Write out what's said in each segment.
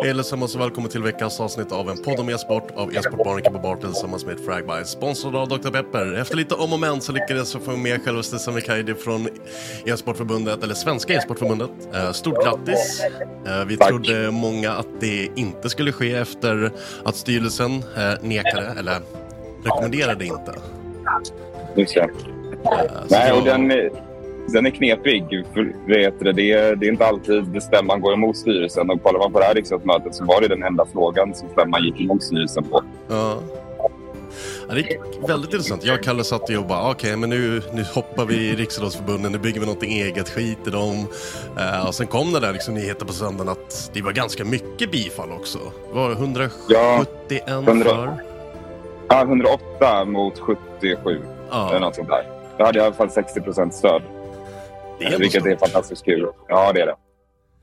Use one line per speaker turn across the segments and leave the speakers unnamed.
Hej allesammans och välkommen till veckans avsnitt av en podd om e-sport av e-sportbarnen på Bart tillsammans med Fragby. Sponsrad av Dr. Pepper. Efter lite om och men så lyckades jag få med självaste Kaidi från e-sportförbundet, eller Svenska e-sportförbundet. Eh, Stort grattis! Eh, Vi
Tack.
trodde många att det inte skulle ske efter att styrelsen eh, nekade, eller rekommenderade inte.
Just det. Nej, och den, den är knepig. För, vet du, det, är, det är inte alltid stämman går emot styrelsen. Och kollar man på det här riksdagsmötet så var det den enda frågan som stämman gick emot styrelsen på.
Ja. Ja, det är väldigt intressant. Jag och Kalle satt och bara, okej, men nu, nu hoppar vi i Riksidrottsförbundet, nu bygger vi något eget, skit i dem. Eh, och sen kom det där liksom nyheten på söndagen att det var ganska mycket bifall också. Det var 171
Ja,
för.
100. Ja, 108 mot 77 eller
Ja,
något sånt där. Då hade jag i alla fall 60 procent stöd.
Det är
vilket är fantastiskt kul. Ja, det är det.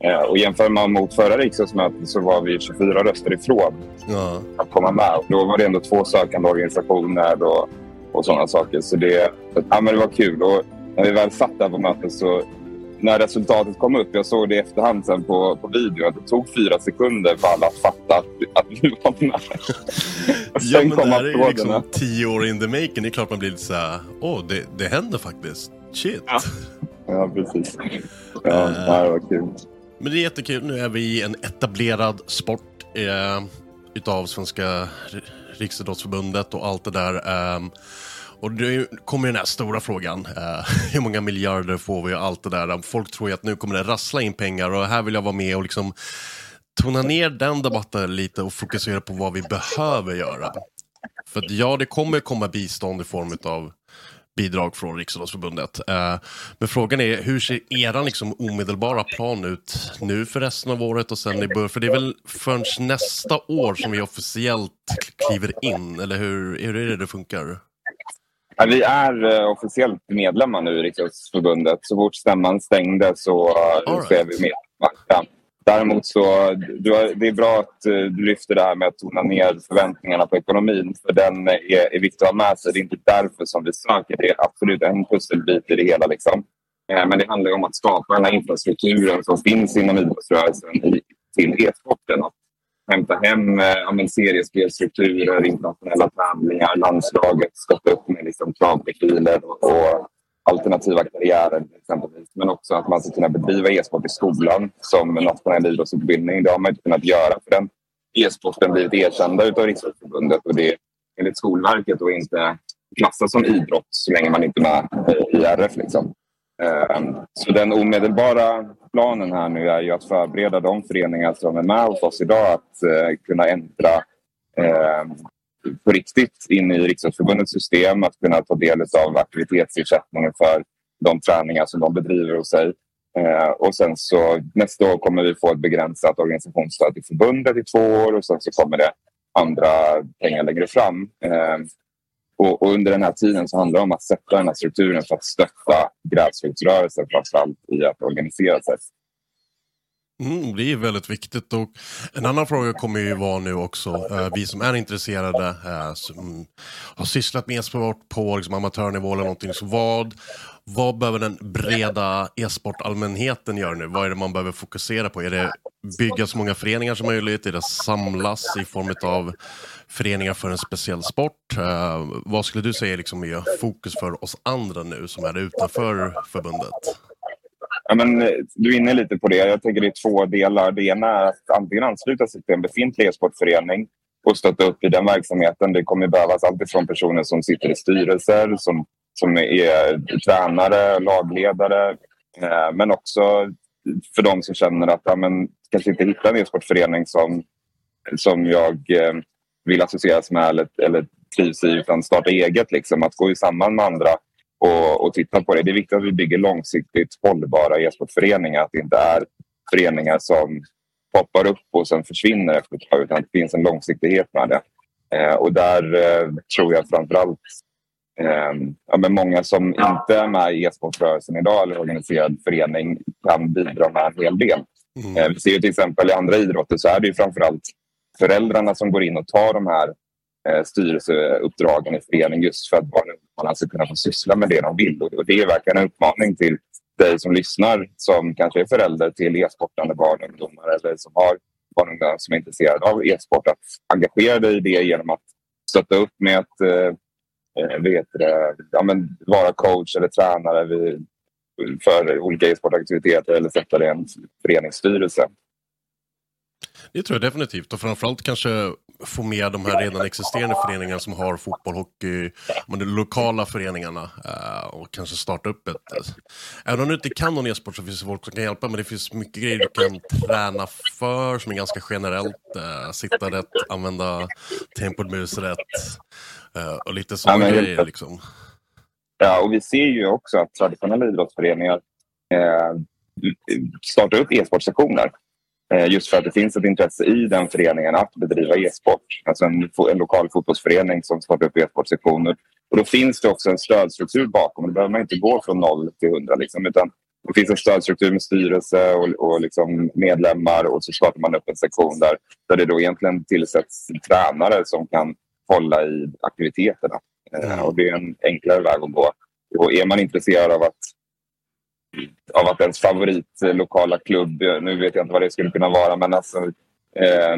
Eh, Och jämför man mot förra riksdagsmötet så var vi 24 röster ifrån
Ja.
att komma med. Och Då var det ändå två sökande organisationer och, och sådana saker. Så det, ja, men det var kul. Och när vi väl satt där på mötet så när resultatet kom upp, jag såg det i efterhand sen på, på video, att det tog fyra sekunder för alla att fatta att, att vi var med.
Ja, men det här är ju liksom tio år in the making. Det är klart man blir lite såhär, åh, det, det händer faktiskt. Shit.
Ja. Ja, precis. Ja, det var kul.
Men det är jättekul. Nu är vi i en etablerad sport eh, utav Svenska Riksidrottsförbundet och allt det där. ehm, och nu kommer den här stora frågan. eh, hur många miljarder får vi och allt det där. Folk tror ju att nu kommer det rassla in pengar och här vill jag vara med och liksom tona ner den debatten lite och fokusera på vad vi behöver göra. För att ja, det kommer komma bistånd i form av bidrag från Riksidrottsförbundet. Eh, men frågan är, hur ser era liksom omedelbara plan ut nu för resten av året och sen i början? För det är väl förrän nästa år som vi officiellt kliver in, eller hur, hur är det det funkar?
Ja, vi är eh, officiellt medlemmar nu i Riksidrottsförbundet. Så fort stämman stängde så, är
right.
vi med. Däremot så du har, det är bra att eh, du lyfter det här med att tona ner förväntningarna på ekonomin. För den är, är viktig att ha med sig. Det är inte därför som vi söker. Det är absolut en pusselbit i det hela. Liksom. Eh, men det handlar ju om att skapa den här infrastrukturen som finns inom idrottsrörelsen i, till e-sporten. Att hämta hem eh, ja, men seriespelstrukturer, internationella tävlingar, landslaget, stötta upp med liksom, kravprofiler och, och alternativa karriärer exempelvis. Men också att man ska kunna bedriva e-sport i skolan som nationell idrottsutbildning. Det har man inte kunnat göra för den e-sporten blivit erkända av Riksidrottsförbundet och det är enligt Skolverket och inte klassas som idrott så länge man inte är med i RF. Liksom. Ehm, så den omedelbara planen här nu är ju att förbereda de föreningar som är med hos oss idag att eh, kunna ändra ehm, på riktigt in i riksdagsförbundets system, att kunna ta del av aktivitetsersättningen för de träningar som de bedriver hos sig. Eh, och sen så nästa år kommer vi få ett begränsat organisationsstöd till förbundet i två år och sen så kommer det andra pengar längre fram. Eh, och, och under den här tiden så handlar det om att sätta den här strukturen för att stötta gräsrotsrörelsen framförallt i att organisera sig.
Mm, det är väldigt viktigt och en annan fråga kommer ju vara nu också, eh, vi som är intresserade, eh, som har sysslat med e-sport på liksom, amatörnivå eller någonting, så vad, vad behöver den breda e-sportallmänheten göra nu? Vad är det man behöver fokusera på? Är det bygga så många föreningar som möjligt? Är det samlas i form av föreningar för en speciell sport? Eh, vad skulle du säga liksom är fokus för oss andra nu som är utanför förbundet?
Ja, men, eh, du är inne lite på det. Jag tänker det är två delar. Det ena är att antingen ansluta sig till en befintlig e-sportförening och stötta upp i den verksamheten. Det kommer behövas alltifrån personer som sitter i styrelser, som, som är tränare, lagledare, eh, men också för de som känner att ja, men, kanske inte hittar en e-sportförening som, som jag eh, vill associeras med eller, eller trivs i utan starta eget. Liksom. Att gå samman med andra och, och titta på det. Det är viktigt att vi bygger långsiktigt hållbara e-sportföreningar. Att det inte är föreningar som poppar upp och sen försvinner efter ett tag utan det finns en långsiktighet med det. Eh, och där eh, tror jag framförallt eh, ja, men många som inte är med i e-sportrörelsen idag eller organiserad förening kan bidra med en hel del. Mm. Eh, vi ser till exempel i andra idrotter så är det ju framförallt föräldrarna som går in och tar de här eh, styrelseuppdragen i förening just för att barnen ska alltså kunna få syssla med det de vill. Och det är verkligen en uppmaning till dig som lyssnar som kanske är förälder till e-sportande barn och ungdomar eller som har barn och ungdomar som är intresserade av e-sport att engagera dig i det genom att stötta upp med att eh, eh vet det, ja, men vara coach eller tränare vid, för olika e-sportaktiviteter eller sätta dig i en föreningsstyrelse.
Det tror jag definitivt och framförallt kanske få med de här redan existerande föreningarna som har fotboll, hockey, men de lokala föreningarna uh, och kanske starta upp ett... Uh, även om du inte kan någon e-sport så finns det folk som kan hjälpa, men det finns mycket grejer du kan träna för som är ganska generellt. Uh, sitta rätt, använda tempot mus rätt och lite sådana ja, grejer. Liksom.
Ja, och vi ser ju också att traditionella idrottsföreningar startar upp e-sportsektioner. Eh, just för att det finns ett intresse i den föreningen att bedriva e-sport. Alltså en, en lokal fotbollsförening som startar upp e-sportsektioner. Och då finns det också en stödstruktur bakom. Då behöver man inte gå från noll till hundra. Liksom, utan det finns en stödstruktur med styrelse och, och liksom medlemmar och så startar man upp en sektion där, där det då egentligen tillsätts tränare som kan hålla i aktiviteterna. Mm. och det är en enklare väg att gå. Och är man intresserad av att av att ens favoritlokala klubb, nu vet jag inte vad det skulle kunna vara, men alltså eh,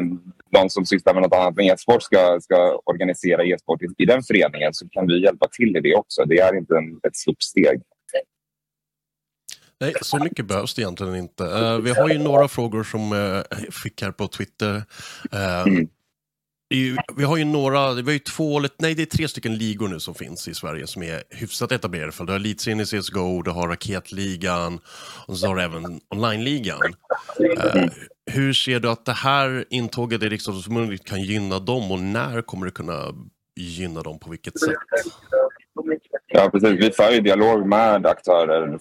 de som sysslar med något annat än e-sport ska, ska organisera e-sport i, i, den föreningen så kan vi hjälpa till i det också. Det är inte en, ett stort steg.
Nej, så mycket behövs det egentligen inte. Uh, vi har ju några frågor som uh, fick här på Twitter. Uh, mm vi har ju några, vi har ju två, nej det är tre stycken ligor nu som finns i Sverige som är hyfsat etablerade. För du har Elitserien i CSGO, du har Raketligan och så har du även Online-ligan. Eh, hur ser du att det här intåget i Riksdagsförbundet liksom kan gynna dem och när kommer det kunna gynna dem? På vilket sätt?
Ja, precis. Vi för ju dialog med aktörer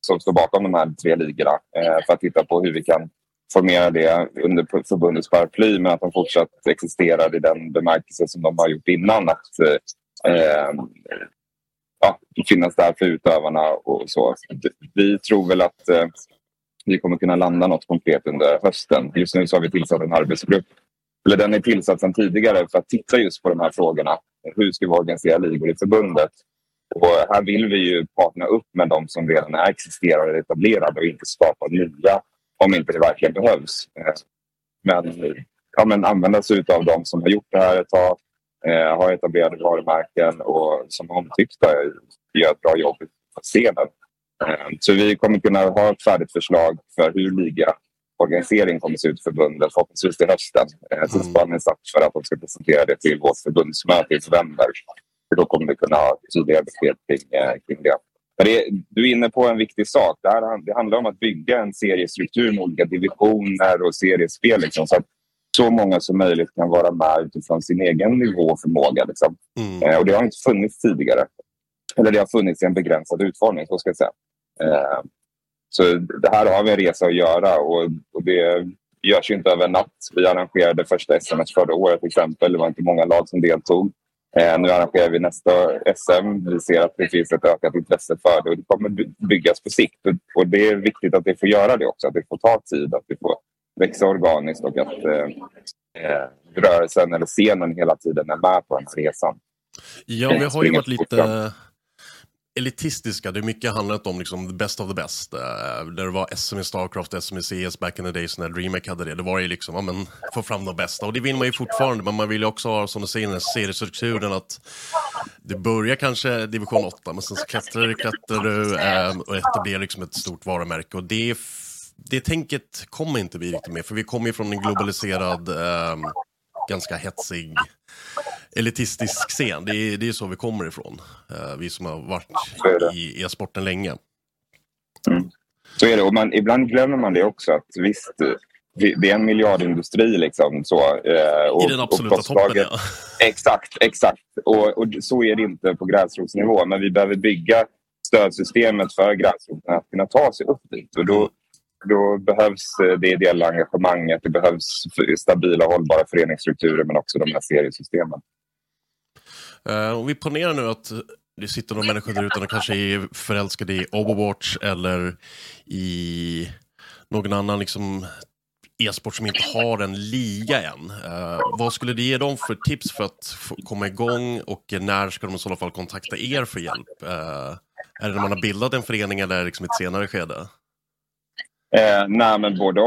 som står bakom de här tre ligorna eh, för att titta på hur vi kan formera det under förbundets paraply men att de fortsatt existerar i den bemärkelse som de har gjort innan. Att eh, eh ja, finnas där för utövarna och så. Vi tror väl att eh, vi kommer kunna landa något konkret under hösten. Just nu så har vi tillsatt en arbetsgrupp. Eller den är tillsatt sedan tidigare för att titta just på de här frågorna. Hur ska vi organisera ligor i förbundet? Och här vill vi ju partna upp med de som redan är existerande och etablerade och inte skapa nya om inte det verkligen behövs. Eh, men, ja, men använda sig av de som har gjort det här ett tag, eh, har etablerade varumärken och som är omtyckta gör ett bra jobb på scenen. Eh, så vi kommer kunna ha ett färdigt förslag för hur ligaorganisering kommer se ut för förbundet förhoppningsvis till hösten. Tidsplanen är satt för att de ska presentera det till vårt förbundsmöte i november. Då kommer vi kunna ha tydliga besked kring, kring det. Det, du är inne på en viktig sak. Det, här, det handlar om att bygga en seriestruktur med olika divisioner och seriespel. Liksom, så att så många som möjligt kan vara med utifrån sin egen nivå och förmåga. Liksom. Mm. Eh, och det har inte funnits tidigare. Eller det har funnits i en begränsad utformning, så ska jag säga. Eh, så det här har vi en resa att göra och, och det görs inte över en natt. Vi arrangerade första SMS förra året till exempel. Det var inte många lag som deltog. Eh, nu arrangerar vi nästa SM. Vi ser att det finns ett ökat intresse för det och det kommer byggas på sikt. Och det är viktigt att det får göra det också, att det får ta tid, att det får växa organiskt och att eh, eh rörelsen eller scenen hela tiden är med på den här resan.
Ja, vi har ju varit lite elitistiska. Det är mycket handlat om liksom the best of the best. Uh, där det var SM i Starcraft, SM i CS back in the days när DreamHack hade det. Det var ju liksom, ja men, få fram de bästa. Och det vill man ju fortfarande, men man vill ju också ha, som du säger, den här seriestrukturen att det börjar kanske division 8, men sen så klättrar du, klättrar du uh, ehm, och etablerar liksom ett stort varumärke. Och det, det tänket kommer inte vi riktigt med, för vi kommer ju från en globaliserad uh, ganska hetsig elitistisk scen. Det är, det är så vi kommer ifrån. Uh, vi som har varit i e-sporten länge.
Mm. Så är det. Och man, ibland glömmer man det också. att visst, det är en miljardindustri. Liksom, så,
eh, och, I den absoluta toppen, ja.
Exakt, exakt. Och, och, så är det inte på gräsrotsnivå. Men vi behöver bygga stödsystemet för gräsroten att kunna ta sig upp dit. Och då, då behövs det ideella engagemanget. Det behövs stabila hållbara föreningsstrukturer men också de här seriesystemen.
Eh, uh, om vi ponerar nu att det sitter några människor där ute och kanske är förälskade i Overwatch eller i någon annan liksom e-sport som inte har en liga än. Uh, vad skulle du ge dem för tips för att komma igång och när ska de i så fall kontakta er för hjälp? Uh, är det när man har bildat en förening eller liksom ett senare skede?
Uh, nej, men både.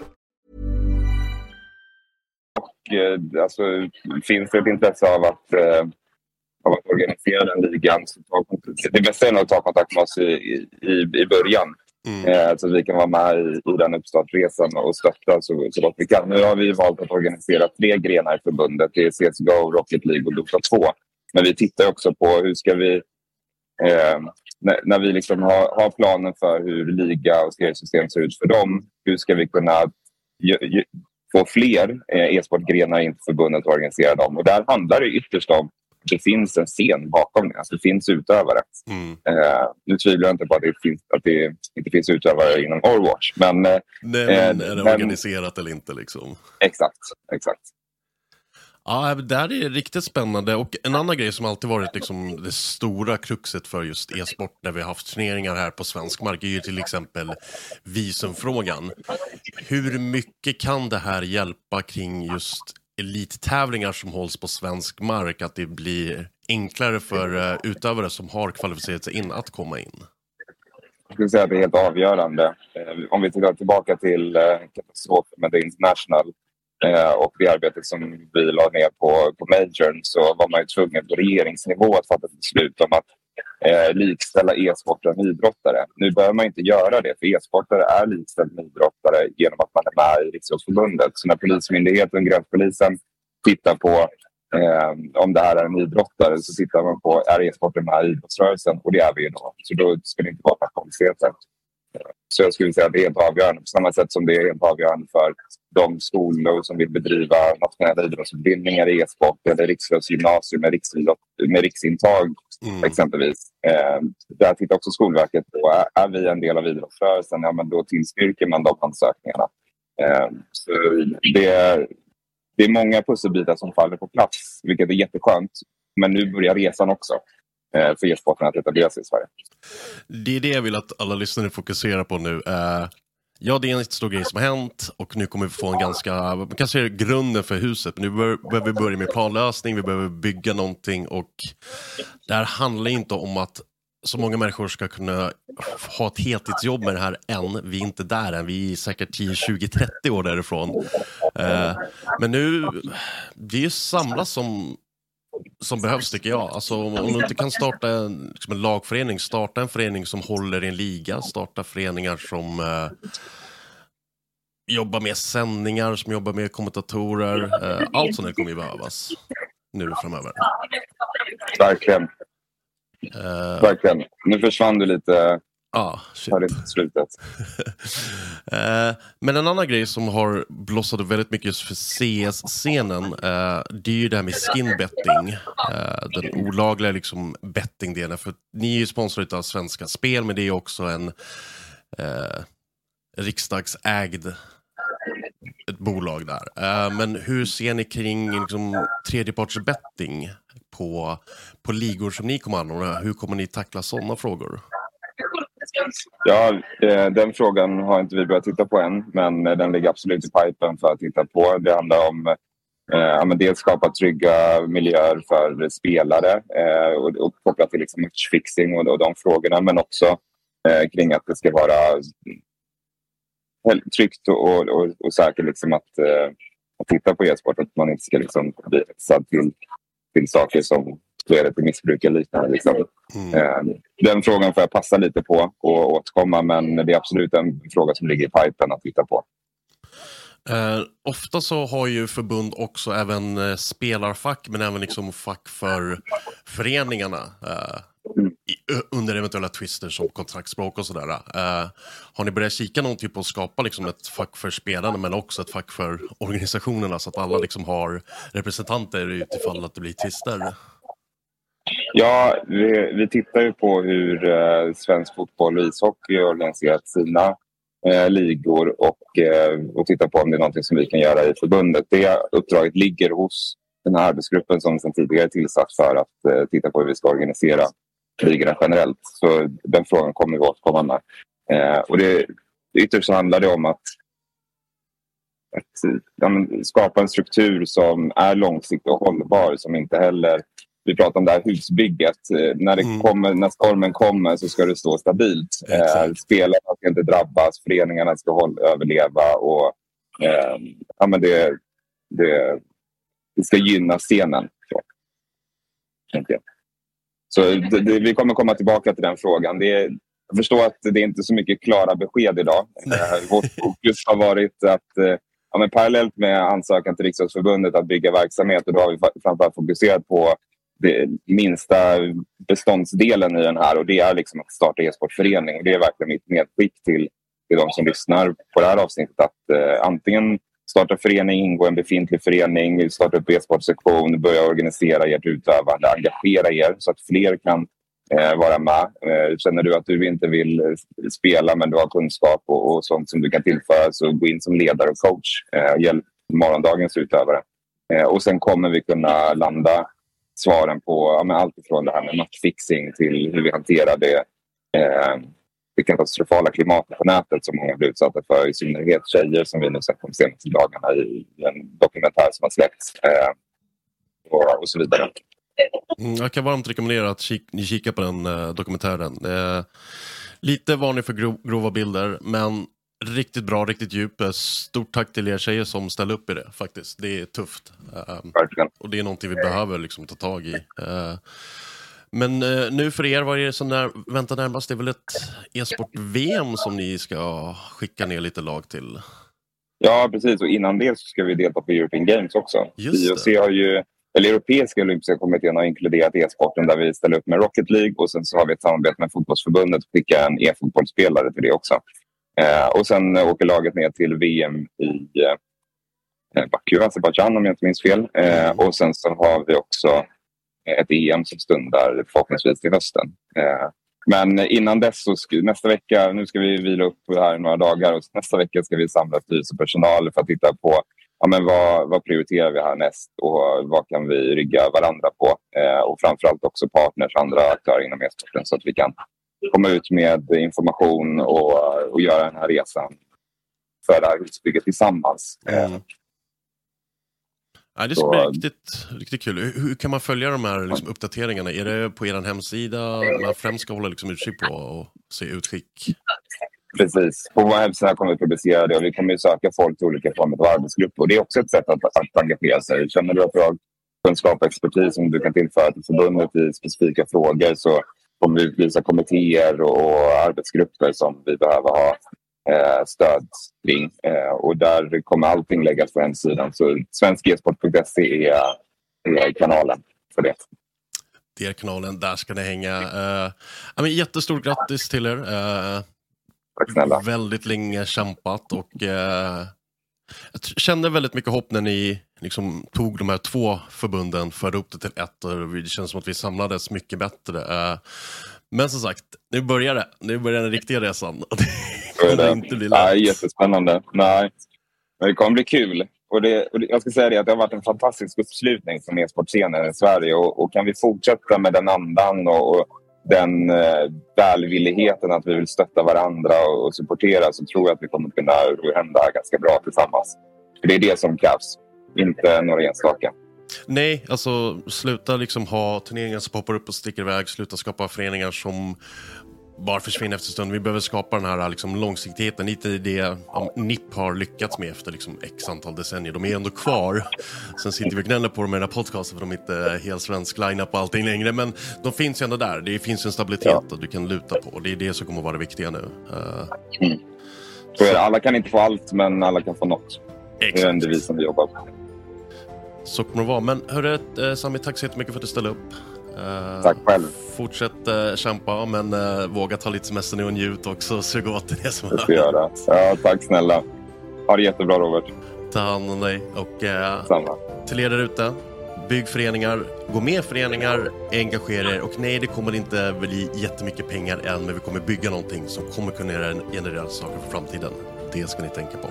Och eh, alltså, finns det ett intresse av att eh, av att organisera den ligan. Så ta, det bästa är nog att ta kontakt med oss i, i, i början. Mm. Eh, så vi kan vara med i, i den uppstartsresan och stötta så, så gott vi kan. Nu har vi valt att organisera tre grenar i förbundet. Det är CSGO, Rocket League och Dota 2. Men vi tittar också på hur ska vi... Eh, när, när, vi liksom har, har planen för hur liga och seriesystem ser ut för dem, hur ska vi kunna ju, ju, få fler eh, e-sportgrenar in till förbundet och organisera dem? Och där handlar det ytterst om det finns en scen bakom det. Alltså det finns utövare. Mm. Eh, nu tvivlar jag inte på att det, finns, att det inte finns utövare inom Overwatch. Men,
eh, Nej, men är det men, organiserat eller inte? Liksom?
Exakt, exakt.
Ja, det här är riktigt spännande och en annan grej som alltid varit liksom det stora kruxet för just e-sport när vi har haft turneringar här på svensk mark är ju till exempel visumfrågan. Hur mycket kan det här hjälpa kring just elittävlingar som hålls på svensk mark att det blir enklare för eh, utövare som har kvalificerat sig in att komma in?
Jag skulle säga att det är helt avgörande. Eh, om vi tittar tillbaka till eh, katastrofen med The International Eh, och det arbetet som vi la ner på, på Majorn så var man ju tvungen på regeringsnivå att fatta ett beslut om att eh, likställa e-sportare med idrottare. Nu behöver man inte göra det, för e-sportare är likställda med idrottare genom att man är med i Riksidrottsförbundet. Så när Polismyndigheten, Gränspolisen, tittar på eh, om det här är en idrottare så tittar man på är e-sporten med i idrottsrörelsen och det är vi ju då. Så då ska det inte vara något komplicerat. Så jag skulle säga att det är helt avgörande på samma sätt som det är helt avgörande för de skolor som vill bedriva nationella idrottsutbildningar i e-sport eller riksidrottsgymnasium med, med riksintag mm. exempelvis. Eh, där tittar också Skolverket på, är, är vi en del av idrottsrörelsen, ja men då tillstyrker man de ansökningarna. Eh, så det, det är många pusselbitar som faller på plats, vilket är jätteskönt. Men nu börjar resan också Eh, för e-sporten att etablera sig i Sverige.
Det är det jag vill att alla lyssnare fokuserar på nu. Ja, det är en stor grej som har hänt och nu kommer vi få en ganska, man kan säga grunden för huset. Nu behöver vi börja med planlösning, vi behöver bygga någonting och det här handlar inte om att så många människor ska kunna ha ett heltidsjobb med det här än. Vi är inte där än, vi är säkert 10, 20, 30 år därifrån. Eh, men nu, det är ju samlas som som behövs tycker jag. Alltså, om, om du inte kan starta en, liksom en lagförening, starta en förening som håller i en liga, starta föreningar som eh, jobbar med sändningar, som jobbar med kommentatorer. Eh, allt sånt kommer ju behövas nu framöver.
Verkligen. Uh, Verkligen. Nu försvann du lite
Ja,
shit. Hörde inte slutet.
uh, men en annan grej som har blossat upp väldigt mycket just för CS-scenen, uh, det är ju det här med skinbetting. Uh, den olagliga liksom bettingdelen. För ni är ju sponsrade av Svenska Spel, men det är också en uh, riksdagsägd ett bolag där. men hur ser ni kring liksom, tredjepartsbetting på, på ligor som ni kommer anordna? Hur kommer ni tackla sådana frågor?
Ja, den frågan har inte vi börjat titta på än, men eh, den ligger absolut i pipen för att titta på. Det handlar om eh, dels skapa trygga miljöer för spelare eh, och, och kopplat till liksom matchfixing och, och de frågorna, men också eh, kring att det ska vara tryggt och, och, och säkert liksom att, eh, att titta på e-sport. Att man inte ska liksom bli hetsad till, till saker som leder till missbruk eller liknande. Liksom. Mm. Eh, den frågan får jag passa lite på och återkomma men det är absolut en fråga som ligger i pipen att titta på.
Eh, ofta så har ju förbund också även eh, spelarfack men även liksom fack för föreningarna. Eh, under eventuella twister som kontraktsspråk och sådär. Uh, har ni börjat kika någon typ på att skapa liksom ett fack för spelarna men också ett fack för organisationerna så att alla liksom har representanter utifall att det blir twister?
Ja, vi, vi tittar ju på hur eh, svensk fotboll och ishockey har organiserat sina eh, ligor och, eh, och tittar på om det är någonting som vi kan göra i förbundet. Det uppdraget ligger hos den här arbetsgruppen som sedan tidigare är tillsatt för att eh, titta på hur vi ska organisera ligorna generellt. Så den frågan kommer vi återkomma med. Eh, och det, ytterst så handlar det om att, att ja, skapa en struktur som är långsiktig och hållbar. Som inte heller... Vi pratar om det här husbygget. Eh, när, det mm. kommer, när stormen kommer så ska det stå stabilt. Eh, spelarna ska inte drabbas, föreningarna ska hålla, överleva. Och, eh, ja, men det, det, det ska gynna scenen. Så. Så det, vi kommer komma tillbaka till den frågan. Det jag förstår att det är inte är så mycket klara besked idag. Eh, vårt fokus har varit att eh, ja, men parallellt med ansökan till Riksidrottsförbundet att bygga verksamhet och då har vi framförallt fokuserat på minsta beståndsdelen i den här och det är liksom att starta e-sportförening. Det är verkligen mitt medskick till, till de som lyssnar på det här avsnittet att eh, antingen starta förening, ingå i en befintlig förening, starta upp e-sportsektion, börja organisera ert utövande, engagera er så att fler kan eh, vara med. Eh, känner du att du inte vill eh, spela men du har kunskap och, och sånt som du kan tillföra så gå in som ledare och coach. Eh, hjälp morgondagens utövare. Eh, och sen kommer vi kunna landa svaren på ja, allt ifrån det här med matchfixing till hur vi hanterar det eh, det katastrofala klimatet på nätet som många blir utsatta för, i synnerhet tjejer som vi nu sett de senaste dagarna i en dokumentär som har släppts eh, och, och, så vidare.
Mm, jag kan varmt rekommendera att kik ni kikar på den eh, dokumentären. Eh, lite varning för gro grova bilder, men riktigt bra, riktigt djup. Eh, stort tack till er tjejer som ställde upp i det faktiskt. Det är tufft.
Verkligen.
Och det är någonting vi behöver liksom, ta tag i. Eh, men eh, nu för er, vad är det som när, väntar närmast? Det är väl ett e-sport-VM som ni ska skicka ner lite lag till?
Ja, precis. Och innan det så ska vi delta på European Games också. IOC har ju, eller Europeiska olympiska kommittén har inkluderat e-sporten där vi ställer upp med Rocket League och sen så har vi ett samarbete med fotbollsförbundet och skickar en e-fotbollsspelare till det också. Eh, och sen eh, åker laget ner till VM i eh, eh, Baku, Azerbajdzjan om jag inte minns fel. Eh, och sen så har vi också eh, ett EM som stundar förhoppningsvis till hösten. Eh, men innan dess, så nästa vecka, nu ska vi vila upp här i några dagar och nästa vecka ska vi samla styrelsepersonal för att titta på ja, men vad, vad prioriterar vi härnäst och vad kan vi rygga varandra på? Eh, och framförallt också partners och andra aktörer inom e-sporten så att vi kan komma ut med information och, och göra den här resan för det här husbygget tillsammans. Mm.
Ja, det ska bli riktigt, riktigt kul. Hur, hur, kan man följa de här liksom, uppdateringarna? Är det på er hemsida man främst ska hålla liksom, utkik på och se utskick?
Precis. På vår hemsida kommer vi publicera det och vi kommer söka folk till olika former av arbetsgrupper. Och det är också ett sätt att, att engagera sig. Känner du att du har kunskap och expertis som du kan tillföra till förbundet i specifika frågor så kommer vi visa kommittéer och arbetsgrupper som vi behöver ha eh, stöd kring. Eh, och där kommer allting läggas på hemsidan. Så svenskesport.se är, är kanalen för det.
Det är kanalen, där ska ni hänga. Uh, men jättestort grattis till er. Uh,
Tack snälla.
Väldigt länge kämpat och uh, jag kände väldigt mycket hopp när ni liksom tog de här två förbunden, förde upp det till ett och det känns som att vi samlades mycket bättre. Uh, men som sagt, nu börjar det. Nu börjar den riktiga resan.
Det kommer inte bli lätt. Nej, jättespännande. Nej. Men det kommer bli kul. Och det, och det, jag ska säga det att det har varit en fantastisk uppslutning från e-sportscenen i Sverige och, och, kan vi fortsätta med den andan och, och den eh, välvilligheten att vi vill stötta varandra och, och supportera så tror jag att vi kommer kunna ro hem det här ganska bra tillsammans. För det är det som krävs, inte några enstaka.
Nej, alltså sluta liksom ha turneringar som poppar upp och sticker iväg. Sluta skapa föreningar som bara försvinner efter stund. Vi behöver skapa den här liksom, långsiktigheten. Lite det om NIP har lyckats med efter liksom, x antal decennier. De är ändå kvar. Sen sitter vi och gnäller på dem i den här podcasten för de är inte helt svensk line-up och allting längre. Men de finns ju ändå där. Det finns en stabilitet ja. att du kan luta på. Det är det som kommer att vara det viktiga nu. Uh,
mm. Alla kan inte få allt, men alla kan få något. Exakt. Det är den devisen vi jobbar på.
Så kommer det vara. Men hörru, eh, Sami, tack så jättemycket för att du ställde upp.
Uh, Tack själv.
Fortsätt uh, kämpa, men uh, våga ta lite semester nu och njut också. Sug åt det som
det ska göra. Ja, tack snälla. Ha det jättebra, Robert.
Ta hand om dig. Och uh, till er där ute, bygg föreningar, gå med i föreningar, engagera er. Och nej, det kommer inte bli jättemycket pengar än, men vi kommer bygga någonting som kommer kunna generera saker för framtiden. Det ska ni tänka på.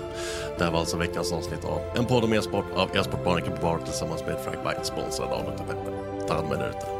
Det här var alltså veckans avsnitt av en podd om e-sport av e-sportbarnen Barnica på Bar tillsammans med Frank sponsrad av Petter. Ta hand om er ute.